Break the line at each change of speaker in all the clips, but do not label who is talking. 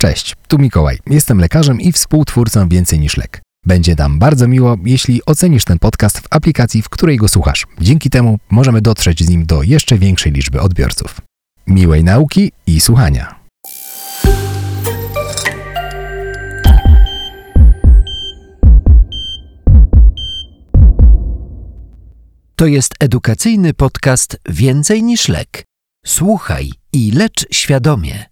Cześć, tu Mikołaj. Jestem lekarzem i współtwórcą Więcej niż lek. Będzie nam bardzo miło, jeśli ocenisz ten podcast w aplikacji, w której go słuchasz. Dzięki temu możemy dotrzeć z nim do jeszcze większej liczby odbiorców. Miłej nauki i słuchania.
To jest edukacyjny podcast Więcej niż lek. Słuchaj i lecz świadomie.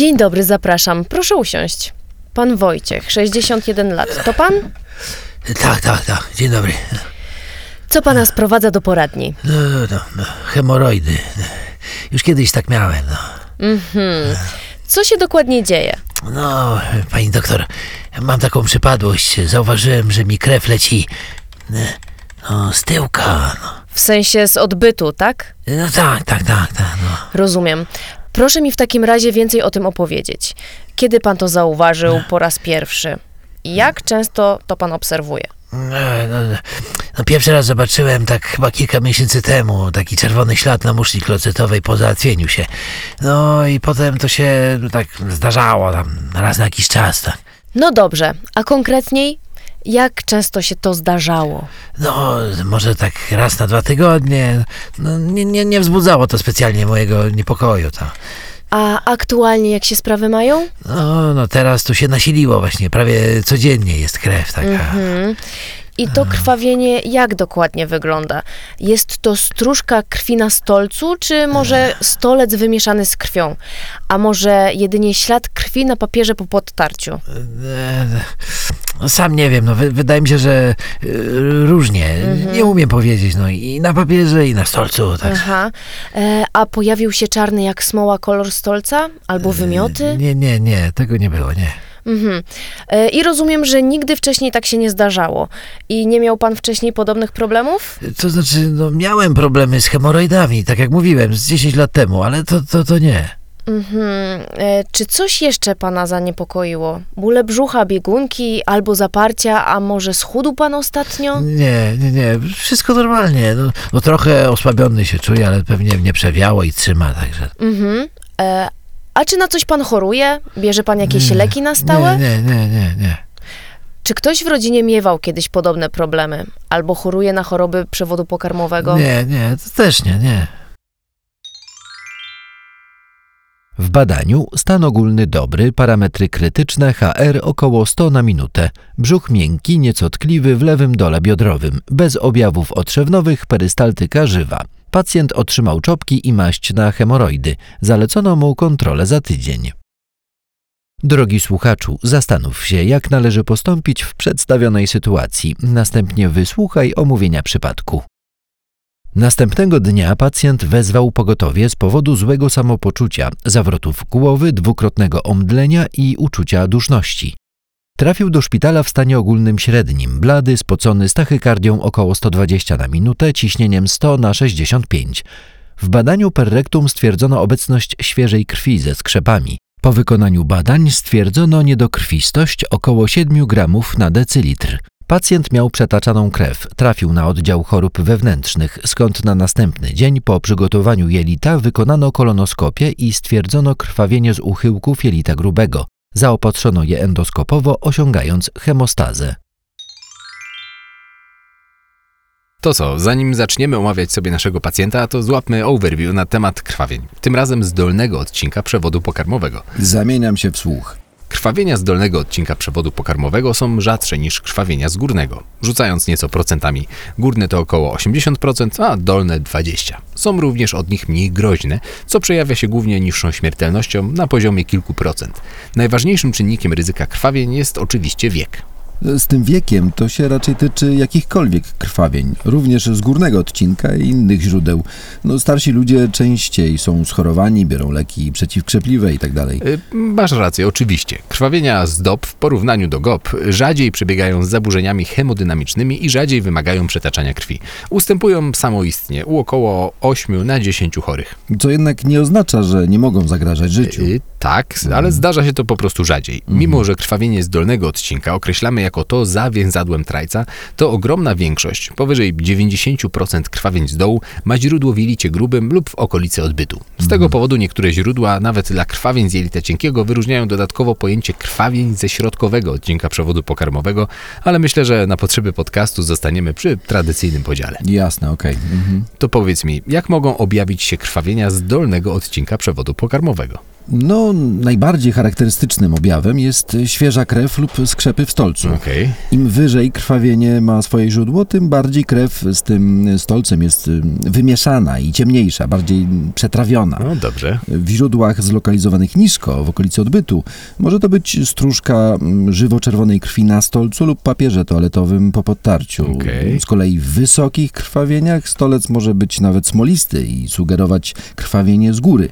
Dzień dobry, zapraszam. Proszę usiąść. Pan Wojciech, 61 lat. To pan?
Tak, tak, tak. Dzień dobry.
Co pana sprowadza do poradni?
No, no, no, hemoroidy. Już kiedyś tak miałem, no.
Mhm. Co się dokładnie dzieje?
No, pani doktor, mam taką przypadłość. Zauważyłem, że mi krew leci no, z tyłka. No,
W sensie z odbytu, tak?
no tak, tak, tak, tak. No.
Rozumiem. Proszę mi w takim razie więcej o tym opowiedzieć. Kiedy pan to zauważył po raz pierwszy? I Jak często to pan obserwuje?
No, no, no, pierwszy raz zobaczyłem tak chyba kilka miesięcy temu taki czerwony ślad na muszli klocytowej po załatwieniu się. No i potem to się tak zdarzało tam raz na jakiś czas, tak.
No dobrze, a konkretniej, jak często się to zdarzało?
No, może tak raz na dwa tygodnie. No, nie, nie, nie wzbudzało to specjalnie mojego niepokoju. To.
A aktualnie jak się sprawy mają?
No, no, teraz tu się nasiliło właśnie. Prawie codziennie jest krew taka.
Mhm. I to krwawienie jak dokładnie wygląda? Jest to stróżka krwi na stolcu, czy może stolec wymieszany z krwią? A może jedynie ślad krwi na papierze po podtarciu?
E, No, sam nie wiem, no, wy, wydaje mi się, że y, różnie. Nie umiem powiedzieć. No, i na papierze, i na stolcu. Tak.
Aha. E, a pojawił się czarny jak smoła kolor stolca? Albo wymioty?
Nie, nie, nie, tego nie było, nie.
Mhm. E, I rozumiem, że nigdy wcześniej tak się nie zdarzało. I nie miał pan wcześniej podobnych problemów?
To znaczy, no, miałem problemy z hemoroidami, tak jak mówiłem, z 10 lat temu, ale to, to, to nie.
Mhm. E, czy coś jeszcze pana zaniepokoiło? Bóle brzucha, biegunki albo zaparcia, a może schudł pan ostatnio?
Nie, nie, nie, wszystko normalnie. No, no trochę osłabiony się czuję, ale pewnie mnie przewiało i trzyma, także...
Mhm. E, a czy na coś pan choruje? Bierze pan jakieś
Nie,
leki na stałe?
Nie, nie, nie, nie, nie.
Czy ktoś w rodzinie miewał kiedyś podobne problemy? Albo choruje na choroby przewodu pokarmowego?
Nie, nie, to też nie, nie.
W badaniu stan ogólny dobry, parametry krytyczne HR około 100 na minutę, brzuch miękki, nieco tkliwy w lewym dole biodrowym, bez objawów otrzewnowych, perystaltyka żywa. Pacjent otrzymał czopki i maść na hemoroidy. Zalecono mu kontrolę za tydzień. Drogi słuchaczu, zastanów się, jak należy postąpić w przedstawionej sytuacji. Następnie wysłuchaj omówienia przypadku. Następnego dnia pacjent wezwał pogotowie z powodu złego samopoczucia, zawrotów głowy, dwukrotnego omdlenia i uczucia duszności. Trafił do szpitala w stanie ogólnym średnim, blady, spocony z tachykardią około 120 na minutę, ciśnieniem 100 na 65. W badaniu per rectum stwierdzono obecność świeżej krwi ze skrzepami. Po wykonaniu badań stwierdzono niedokrwistość około 7 gramów na decylitr. Pacjent miał przetaczaną krew, trafił na oddział chorób wewnętrznych, skąd na następny dzień po przygotowaniu jelita wykonano kolonoskopię i stwierdzono krwawienie z uchyłków jelita grubego. Zaopatrzono je endoskopowo, osiągając hemostazę.
To co, zanim zaczniemy omawiać sobie naszego pacjenta, to złapmy overview na temat krwawień. Tym razem z dolnego odcinka przewodu pokarmowego.
Zamieniam się w słuch.
Krwawienia z dolnego odcinka przewodu pokarmowego są rzadsze niż krwawienia z górnego. Rzucając nieco procentami, górne to około 80%, a dolne 20%. Są również od nich mniej groźne, co przejawia się głównie niższą śmiertelnością na poziomie kilku procent. Najważniejszym czynnikiem ryzyka krwawień jest oczywiście wiek.
Z tym wiekiem to się raczej tyczy jakichkolwiek krwawień, również z górnego odcinka i innych źródeł. No, starsi ludzie częściej są schorowani, biorą leki przeciwkrzepliwe tak itd.
Y, Masz rację, oczywiście. Krwawienia z DOP w porównaniu do GOP rzadziej przebiegają z zaburzeniami hemodynamicznymi i rzadziej wymagają przetaczania krwi. Ustępują samoistnie u około 8 na 10 chorych.
Co jednak nie oznacza, że nie mogą zagrażać życiu.
Tak, ale zdarza się to po prostu rzadziej. Mimo, że krwawienie z dolnego odcinka określamy jako to za więzadłem trajca, to ogromna większość, powyżej 90% krwawień z dołu, ma źródło w jelicie grubym lub w okolicy odbytu. Z tego powodu niektóre źródła, nawet dla krwawień z jelita cienkiego, wyróżniają dodatkowo pojęcie krwawień ze środkowego odcinka przewodu pokarmowego, ale myślę, że na potrzeby podcastu zostaniemy przy tradycyjnym podziale.
Jasne, okej. Mhm.
To powiedz mi, jak mogą objawić się krwawienia z dolnego odcinka przewodu pokarmowego?
No, najbardziej charakterystycznym objawem jest świeża krew lub skrzepy w stolcu.
Okej.
Im wyżej krwawienie ma swoje źródło, tym bardziej krew z tym stolcem jest y, wymieszana i ciemniejsza, bardziej przetrawiona.
No dobrze.
W źródłach zlokalizowanych nisko, w okolicy odbytu, może to być stróżka mm, żywo-czerwonej krwi na stolcu lub papierze toaletowym po podtarciu.
Okej.
Z kolei w wysokich krwawieniach stolec może być nawet smolisty i sugerować krwawienie z góry.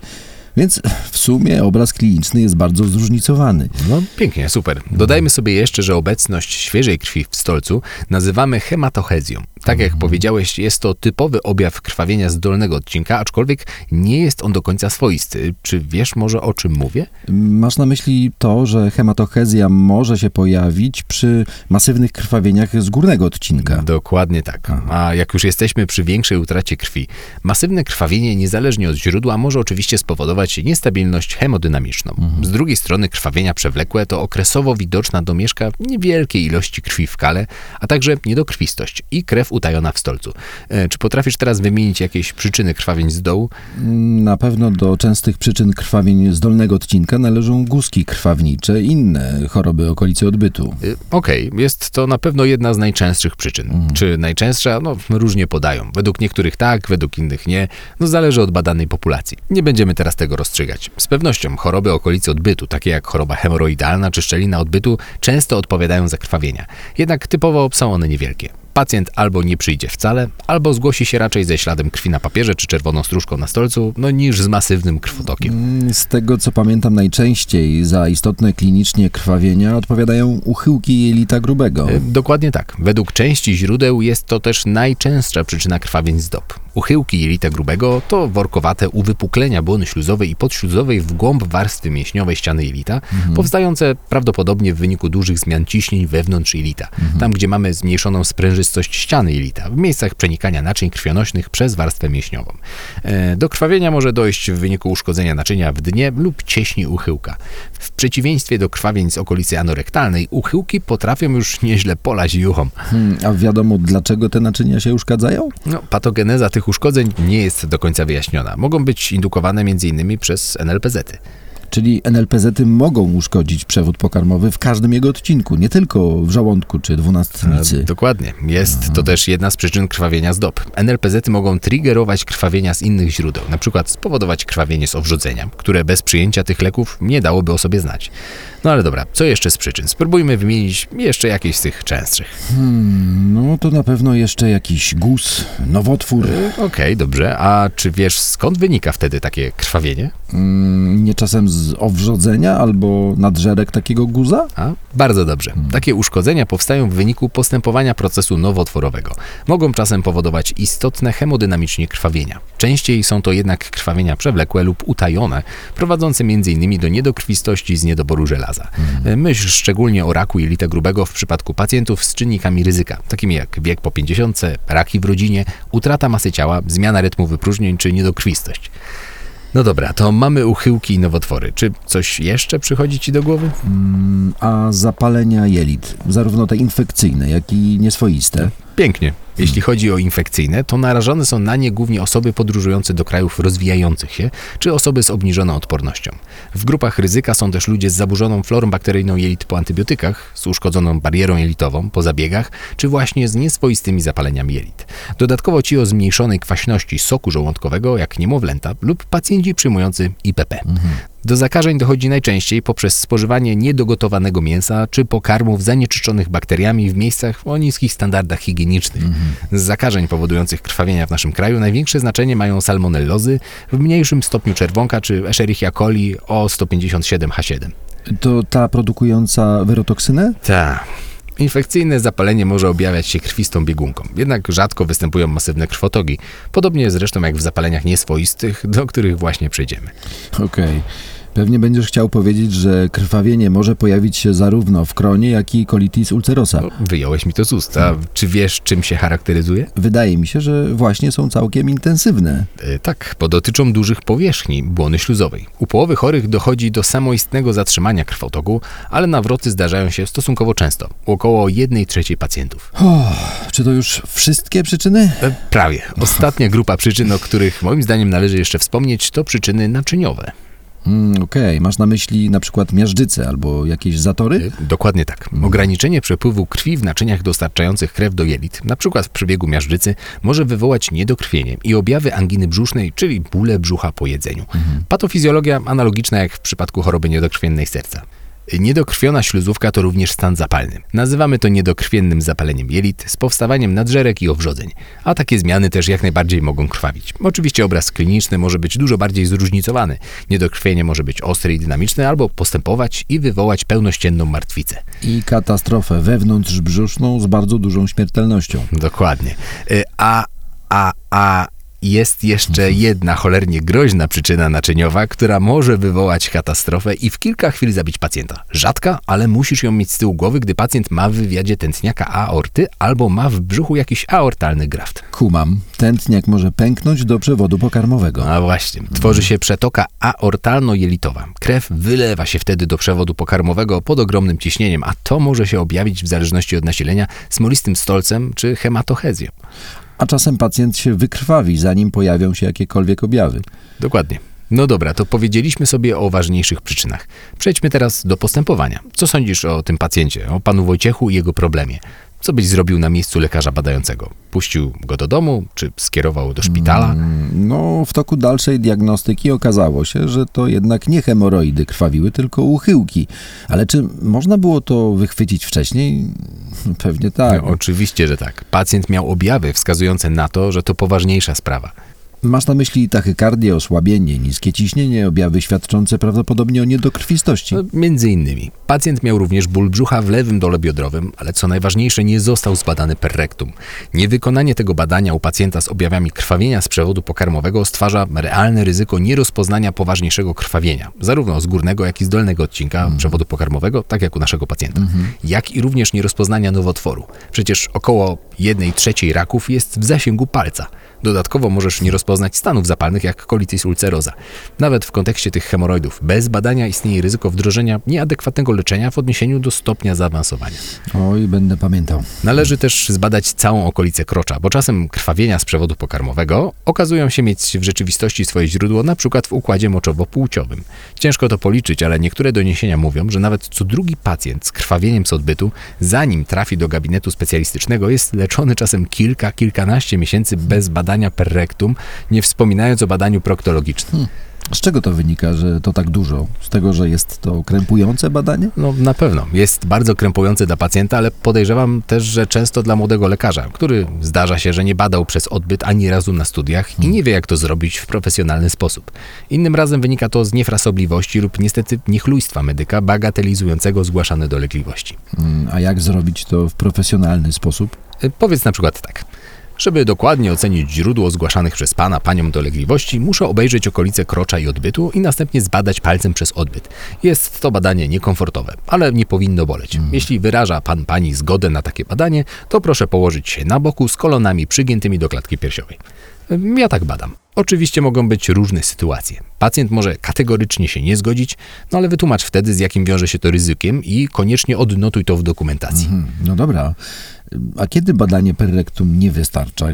Więc w sumie obraz kliniczny jest bardzo zróżnicowany.
No pięknie, super. Dodajmy sobie jeszcze, że obecność świeżej krwi w stolcu nazywamy hematochezją. Tak jak powiedziałeś, jest to typowy objaw krwawienia z dolnego odcinka, aczkolwiek nie jest on do końca swoisty. Czy wiesz może o czym mówię?
Masz na myśli to, że hematochezja może się pojawić przy masywnych krwawieniach z górnego odcinka.
Dokładnie tak. A jak już jesteśmy przy większej utracie krwi, masywne krwawienie niezależnie od źródła może oczywiście spowodować niestabilność hemodynamiczną. Z drugiej strony krwawienia przewlekłe to okresowo widoczna domieszka niewielkiej ilości krwi w kale, a także niedokrwistość i krew utajona w stolcu. E, Czy potrafisz teraz wymienić jakieś przyczyny krwawień z dołu?
Na pewno do częstych przyczyn krwawień z dolnego odcinka należą guzki krwawnicze i inne choroby okolicy odbytu.
Y, Okej, jest to na pewno jedna z najczęstszych przyczyn. Czy najczęstsza? No, różnie podają. Według niektórych tak, według innych nie. No, zależy od badanej populacji. Nie będziemy teraz tego rozstrzygać. Z pewnością choroby okolicy odbytu, takie jak choroba hemoroidalna czy szczelina odbytu, często odpowiadają za krwawienia. Jednak typowo są one niewielkie. Pacjent albo nie przyjdzie wcale, albo zgłosi się raczej ze śladem krwi na papierze czy czerwoną stróżką na stolcu, no niż z masywnym krwotokiem.
Mm, Z tego co pamiętam najczęściej za istotne klinicznie krwawienia odpowiadają uchyłki jelita grubego.
Y, Dokładnie tak. Według części źródeł jest to też najczęstsza przyczyna krwawień z dop. Uchyłki jelita grubego to workowate uwypuklenia błony śluzowej i podśluzowej w głąb warstwy mięśniowej ściany jelita, powstające prawdopodobnie w wyniku dużych zmian ciśnień wewnątrz jelita, tam gdzie mamy zmniejszoną sprężystość ściany jelita, w miejscach przenikania naczyń krwionośnych przez warstwę mięśniową. E, Do krwawienia może dojść w wyniku uszkodzenia naczynia w dnie lub cieśni uchyłka. W przeciwieństwie do krwawień z okolicy anorektalnej, uchyłki potrafią już nieźle polać juchom.
Hmm, a wiadomo dlaczego te naczynia się uszkadzają?
No, patogeneza tych uszkodzeń nie jest do końca wyjaśniona. Mogą być indukowane m.in. przez NLPZ-y.
Czyli NLPZ-y mogą uszkodzić przewód pokarmowy w każdym jego odcinku, nie tylko w żołądku czy
E,
dwunastnicy.
Dokładnie. Jest to też jedna z przyczyn krwawienia z dop. NLPZ-y mogą triggerować krwawienia z innych źródeł, na przykład spowodować krwawienie z owrzodzenia, które bez przyjęcia tych leków nie dałoby o sobie znać. No ale dobra, co jeszcze z przyczyn? Spróbujmy wymienić jeszcze jakieś z tych częstszych.
No to na pewno jeszcze jakiś guz, nowotwór.
Okej, dobrze. A czy wiesz skąd wynika wtedy takie krwawienie?
Mm, nie czasem z owrzodzenia albo nadżerek takiego guza?
A, bardzo dobrze. Takie uszkodzenia powstają w wyniku postępowania procesu nowotworowego. Mogą czasem powodować istotne hemodynamicznie krwawienia. Częściej są to jednak krwawienia przewlekłe lub utajone, prowadzące m.in. do niedokrwistości z niedoboru żelaza. Myśl szczególnie o raku jelita grubego w przypadku pacjentów z czynnikami ryzyka, takimi jak wiek po 50, raki w rodzinie, utrata masy ciała, zmiana rytmu wypróżnień czy niedokrwistość. No dobra, to mamy uchyłki i nowotwory. Czy coś jeszcze przychodzi Ci do głowy?
A zapalenia jelit, zarówno te infekcyjne, jak i nieswoiste.
Pięknie. Jeśli chodzi o infekcyjne, to narażone są na nie głównie osoby podróżujące do krajów rozwijających się, czy osoby z obniżoną odpornością. W grupach ryzyka są też ludzie z zaburzoną florą bakteryjną jelit po antybiotykach, z uszkodzoną barierą jelitową po zabiegach, czy właśnie z nieswoistymi zapaleniami jelit. Dodatkowo ci o zmniejszonej kwaśności soku żołądkowego, jak niemowlęta lub pacjenci przyjmujący IPP. Do zakażeń dochodzi najczęściej poprzez spożywanie niedogotowanego mięsa czy pokarmów zanieczyszczonych bakteriami w miejscach o niskich standardach higienicznych. Z zakażeń powodujących krwawienia w naszym kraju największe znaczenie mają salmonellozy, w mniejszym stopniu czerwonka czy Escherichia coli O157H7.
To ta produkująca wyrotoksynę?
Tak. Infekcyjne zapalenie może objawiać się krwistą biegunką, jednak rzadko występują masywne krwotogi, podobnie zresztą jak w zapaleniach nieswoistych, do których właśnie przejdziemy.
Okej. Pewnie będziesz chciał powiedzieć, że krwawienie może pojawić się zarówno w kronie, jak i colitis ulcerosa.
No, wyjąłeś mi to z ust. A czy wiesz, czym się charakteryzuje?
Wydaje mi się, że właśnie są całkiem intensywne.
E, Tak, bo dotyczą dużych powierzchni błony śluzowej. U połowy chorych dochodzi do samoistnego zatrzymania krwotoku, ale nawroty zdarzają się stosunkowo często, u około 1 trzeciej pacjentów.
Czy to już wszystkie przyczyny?
E, Prawie. Ostatnia grupa przyczyn, o których moim zdaniem należy jeszcze wspomnieć, to przyczyny naczyniowe.
Mm, Okej, masz na myśli na przykład miażdżycę albo jakieś zatory?
E, Dokładnie tak. Ograniczenie przepływu krwi w naczyniach dostarczających krew do jelit, na przykład w przebiegu miażdżycy, może wywołać niedokrwienie i objawy anginy brzusznej, czyli bóle brzucha po jedzeniu. Patofizjologia analogiczna jak w przypadku choroby niedokrwiennej serca. Niedokrwiona śluzówka to również stan zapalny. Nazywamy to niedokrwiennym zapaleniem jelit z powstawaniem nadżerek i owrzodzeń, a takie zmiany też jak najbardziej mogą krwawić. Oczywiście obraz kliniczny może być dużo bardziej zróżnicowany. Niedokrwienie może być ostre i dynamiczne albo postępować i wywołać pełnościenną martwicę.
I katastrofę wewnątrzbrzuszną z bardzo dużą śmiertelnością.
Dokładnie. Y, A, a, a jest jeszcze jedna cholernie groźna przyczyna naczyniowa, która może wywołać katastrofę i w kilka chwil zabić pacjenta. Rzadka, ale musisz ją mieć z tyłu głowy, gdy pacjent ma w wywiadzie tętniaka aorty albo ma w brzuchu jakiś aortalny graft.
Kumam, tętniak może pęknąć do przewodu pokarmowego.
A właśnie, tworzy się przetoka aortalno-jelitowa. Krew wylewa się wtedy do przewodu pokarmowego pod ogromnym ciśnieniem, a to może się objawić w zależności od nasilenia smolistym stolcem czy hematochezją.
A czasem pacjent się wykrwawi, zanim pojawią się jakiekolwiek objawy.
Dokładnie. No dobra, to powiedzieliśmy sobie o ważniejszych przyczynach. Przejdźmy teraz do postępowania. Co sądzisz o tym pacjencie, o panu Wojciechu i jego problemie? Co byś zrobił na miejscu lekarza badającego? Puścił go do domu, czy skierował do szpitala?
No, w toku dalszej diagnostyki okazało się, że to jednak nie hemoroidy krwawiły, tylko uchyłki. Ale czy można było to wychwycić wcześniej? Pewnie tak.
No, oczywiście, że tak. Pacjent miał objawy wskazujące na to, że to poważniejsza sprawa.
Masz na myśli tachykardię, osłabienie, niskie ciśnienie, objawy świadczące prawdopodobnie o niedokrwistości.
No, między innymi. Pacjent miał również ból brzucha w lewym dole biodrowym, ale co najważniejsze, nie został zbadany per rectum. Niewykonanie tego badania u pacjenta z objawami krwawienia z przewodu pokarmowego stwarza realne ryzyko nierozpoznania poważniejszego krwawienia, zarówno z górnego, jak i z dolnego odcinka przewodu pokarmowego, tak jak u naszego pacjenta, jak i również nierozpoznania nowotworu. Przecież około 1 trzeciej raków jest w zasięgu palca. Dodatkowo możesz nie rozpoznać stanów zapalnych jak colitis ulcerosa. Nawet w kontekście tych hemoroidów, bez badania istnieje ryzyko wdrożenia nieadekwatnego leczenia w odniesieniu do stopnia zaawansowania.
Oj, będę pamiętał.
Należy też zbadać całą okolicę krocza, bo czasem krwawienia z przewodu pokarmowego okazują się mieć w rzeczywistości swoje źródło na przykład w układzie moczowo-płciowym. Ciężko to policzyć, ale niektóre doniesienia mówią, że nawet co drugi pacjent z krwawieniem z odbytu, zanim trafi do gabinetu specjalistycznego, jest leczony czasem kilka, kilkanaście miesięcy bez badania per rectum, nie wspominając o badaniu proktologicznym.
Z czego to wynika, że to tak dużo? Z tego, że jest to krępujące badanie?
No na pewno. Jest bardzo krępujący dla pacjenta, ale podejrzewam też, że często dla młodego lekarza, który zdarza się, że nie badał przez odbyt ani razu na studiach i nie wie, jak to zrobić w profesjonalny sposób. Innym razem wynika to z niefrasobliwości lub niestety niechlujstwa medyka bagatelizującego zgłaszane dolegliwości.
Mm, A jak zrobić to w profesjonalny sposób?
Y, Powiedz na przykład tak. Żeby dokładnie ocenić źródło zgłaszanych przez pana panią dolegliwości, muszę obejrzeć okolice krocza i odbytu i następnie zbadać palcem przez odbyt. Jest to badanie niekomfortowe, ale nie powinno boleć. Jeśli wyraża pan pani zgodę na takie badanie, to proszę położyć się na boku z kolonami przygiętymi do klatki piersiowej. Ja tak badam. Oczywiście mogą być różne sytuacje. Pacjent może kategorycznie się nie zgodzić, no ale wytłumacz wtedy, z jakim wiąże się to ryzykiem i koniecznie odnotuj to w dokumentacji.
Hmm, No dobra. A kiedy badanie per rectum nie wystarcza?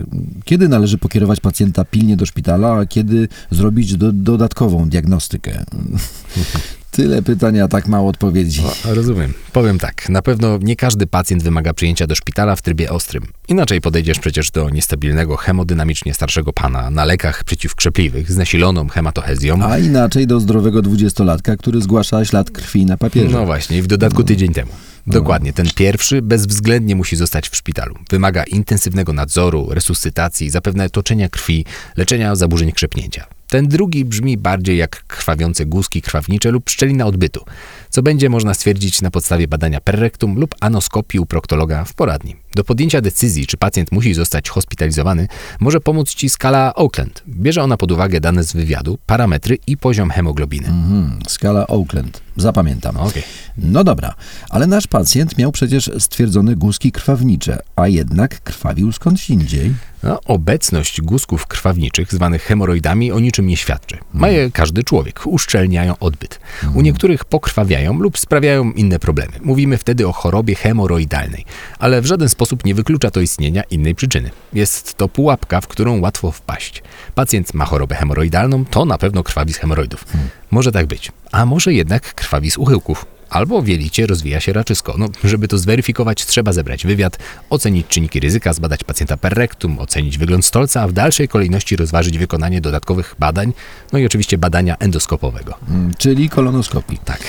Kiedy należy pokierować pacjenta pilnie do szpitala, a kiedy zrobić do, dodatkową diagnostykę? Tyle pytań, a tak mało odpowiedzi.
Rozumiem. Powiem tak, na pewno nie każdy pacjent wymaga przyjęcia do szpitala w trybie ostrym. Inaczej podejdziesz przecież do niestabilnego hemodynamicznie starszego pana na lekach przeciwkrzepliwych z nasiloną hematochezją.
A inaczej do zdrowego dwudziestolatka, który zgłasza ślad krwi na papierze.
No właśnie, i w dodatku tydzień temu. Dokładnie, ten pierwszy bezwzględnie musi zostać w szpitalu. Wymaga intensywnego nadzoru, resuscytacji, zapewne toczenia krwi, leczenia zaburzeń krzepnięcia. Ten drugi brzmi bardziej jak krwawiące guzki krwawnicze lub szczelina odbytu, co będzie można stwierdzić na podstawie badania per rectum lub anoskopii u proktologa w poradni. Do podjęcia decyzji, czy pacjent musi zostać hospitalizowany, może pomóc Ci skala Oakland. Bierze ona pod uwagę dane z wywiadu, parametry i poziom hemoglobiny.
Mhm, skala Oakland. Zapamiętam.
Okej.
No dobra, ale nasz pacjent miał przecież stwierdzone guzki krwawnicze, a jednak krwawił skądś indziej.
No, obecność guzków krwawniczych, zwanych hemoroidami, o niczym nie świadczy. Ma je każdy człowiek, uszczelniają odbyt. U niektórych pokrwawiają lub sprawiają inne problemy. Mówimy wtedy o chorobie hemoroidalnej, ale w żaden sposób nie wyklucza to istnienia innej przyczyny. Jest to pułapka, w którą łatwo wpaść. Pacjent ma chorobę hemoroidalną, to na pewno krwawi z hemoroidów. Może tak być, a może jednak krwawi z uchyłków. Albo w jelicie rozwija się raczysko. No, żeby to zweryfikować, trzeba zebrać wywiad, ocenić czynniki ryzyka, zbadać pacjenta per rectum, ocenić wygląd stolca, a w dalszej kolejności rozważyć wykonanie dodatkowych badań, no i oczywiście badania endoskopowego.
Mm, Czyli kolonoskopii.
Tak.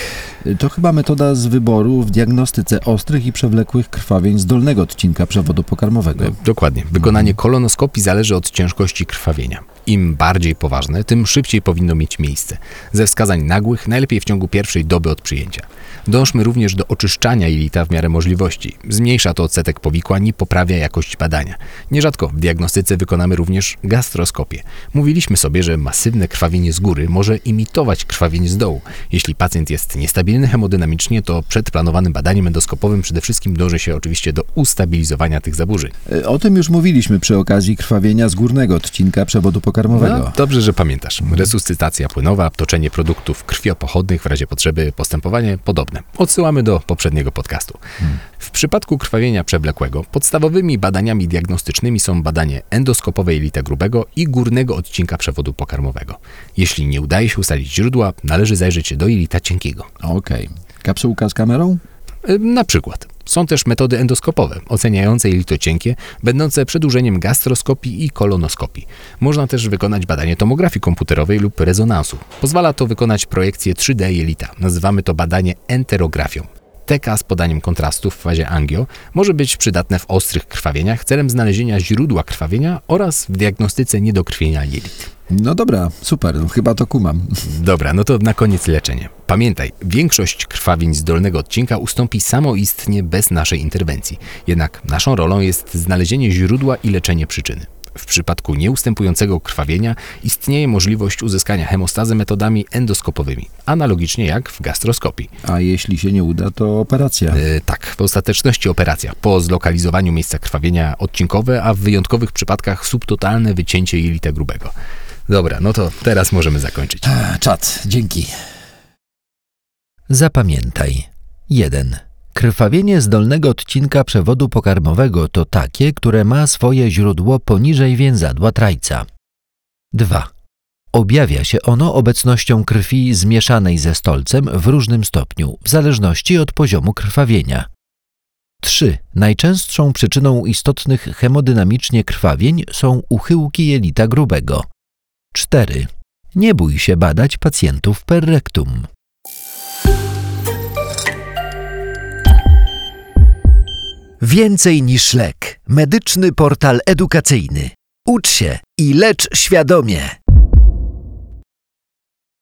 To chyba metoda z wyboru w diagnostyce ostrych i przewlekłych krwawień z dolnego odcinka przewodu pokarmowego.
Dokładnie. Wykonanie kolonoskopii zależy od ciężkości krwawienia. Im bardziej poważne, tym szybciej powinno mieć miejsce. Ze wskazań nagłych, najlepiej w ciągu pierwszej doby od przyjęcia. Dążmy również do oczyszczania jelita w miarę możliwości. Zmniejsza to odsetek powikłań i poprawia jakość badania. Nierzadko w diagnostyce wykonamy również gastroskopię. Mówiliśmy sobie, że masywne krwawienie z góry może imitować krwawienie z dołu. Jeśli pacjent jest niestabilny hemodynamicznie, to przed planowanym badaniem endoskopowym przede wszystkim dąży się oczywiście do ustabilizowania tych zaburzeń.
Y, O tym już mówiliśmy przy okazji krwawienia z górnego odcinka przewodu pokarmowego.
No, dobrze, że pamiętasz. Resuscytacja płynowa, toczenie produktów krwiopochodnych w razie potrzeby, postępowanie podobne. Odsyłamy do poprzedniego podcastu. W przypadku krwawienia przewlekłego podstawowymi badaniami diagnostycznymi są badanie endoskopowe jelita grubego i górnego odcinka przewodu pokarmowego. Jeśli nie udaje się ustalić źródła, należy zajrzeć do jelita cienkiego.
Okej. Kapsułka z kamerą?
Na przykład. Są też metody endoskopowe, oceniające jelito cienkie, będące przedłużeniem gastroskopii i kolonoskopii. Można też wykonać badanie tomografii komputerowej lub rezonansu. Pozwala to wykonać projekcję 3D jelita. Nazywamy to badanie enterografią. TK z podaniem kontrastu w fazie angio może być przydatne w ostrych krwawieniach celem znalezienia źródła krwawienia oraz w diagnostyce niedokrwienia jelit.
No dobra, super, no chyba to kumam.
Dobra, no to na koniec leczenie. Pamiętaj, większość krwawień z dolnego odcinka ustąpi samoistnie bez naszej interwencji. Jednak naszą rolą jest znalezienie źródła i leczenie przyczyny. W przypadku nieustępującego krwawienia istnieje możliwość uzyskania hemostazy metodami endoskopowymi, analogicznie jak w gastroskopii.
A jeśli się nie uda, to operacja.
E, tak, w ostateczności operacja po zlokalizowaniu miejsca krwawienia odcinkowe, a w wyjątkowych przypadkach subtotalne wycięcie jelita grubego. Dobra, no to teraz możemy zakończyć.
A, Czad, dzięki.
Zapamiętaj. 1. Krwawienie z dolnego odcinka przewodu pokarmowego to takie, które ma swoje źródło poniżej więzadła trajca. 2. Objawia się ono obecnością krwi zmieszanej ze stolcem w różnym stopniu, w zależności od poziomu krwawienia. 3. Najczęstszą przyczyną istotnych hemodynamicznie krwawień są uchyłki jelita grubego. 4. Nie bój się badać pacjentów per rectum.
Więcej niż lek. Medyczny portal edukacyjny. Ucz się i lecz świadomie.